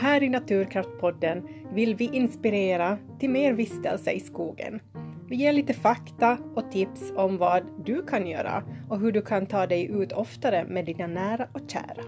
Här i Naturkraftpodden vill vi inspirera till mer vistelse i skogen. Vi ger lite fakta och tips om vad du kan göra och hur du kan ta dig ut oftare med dina nära och kära.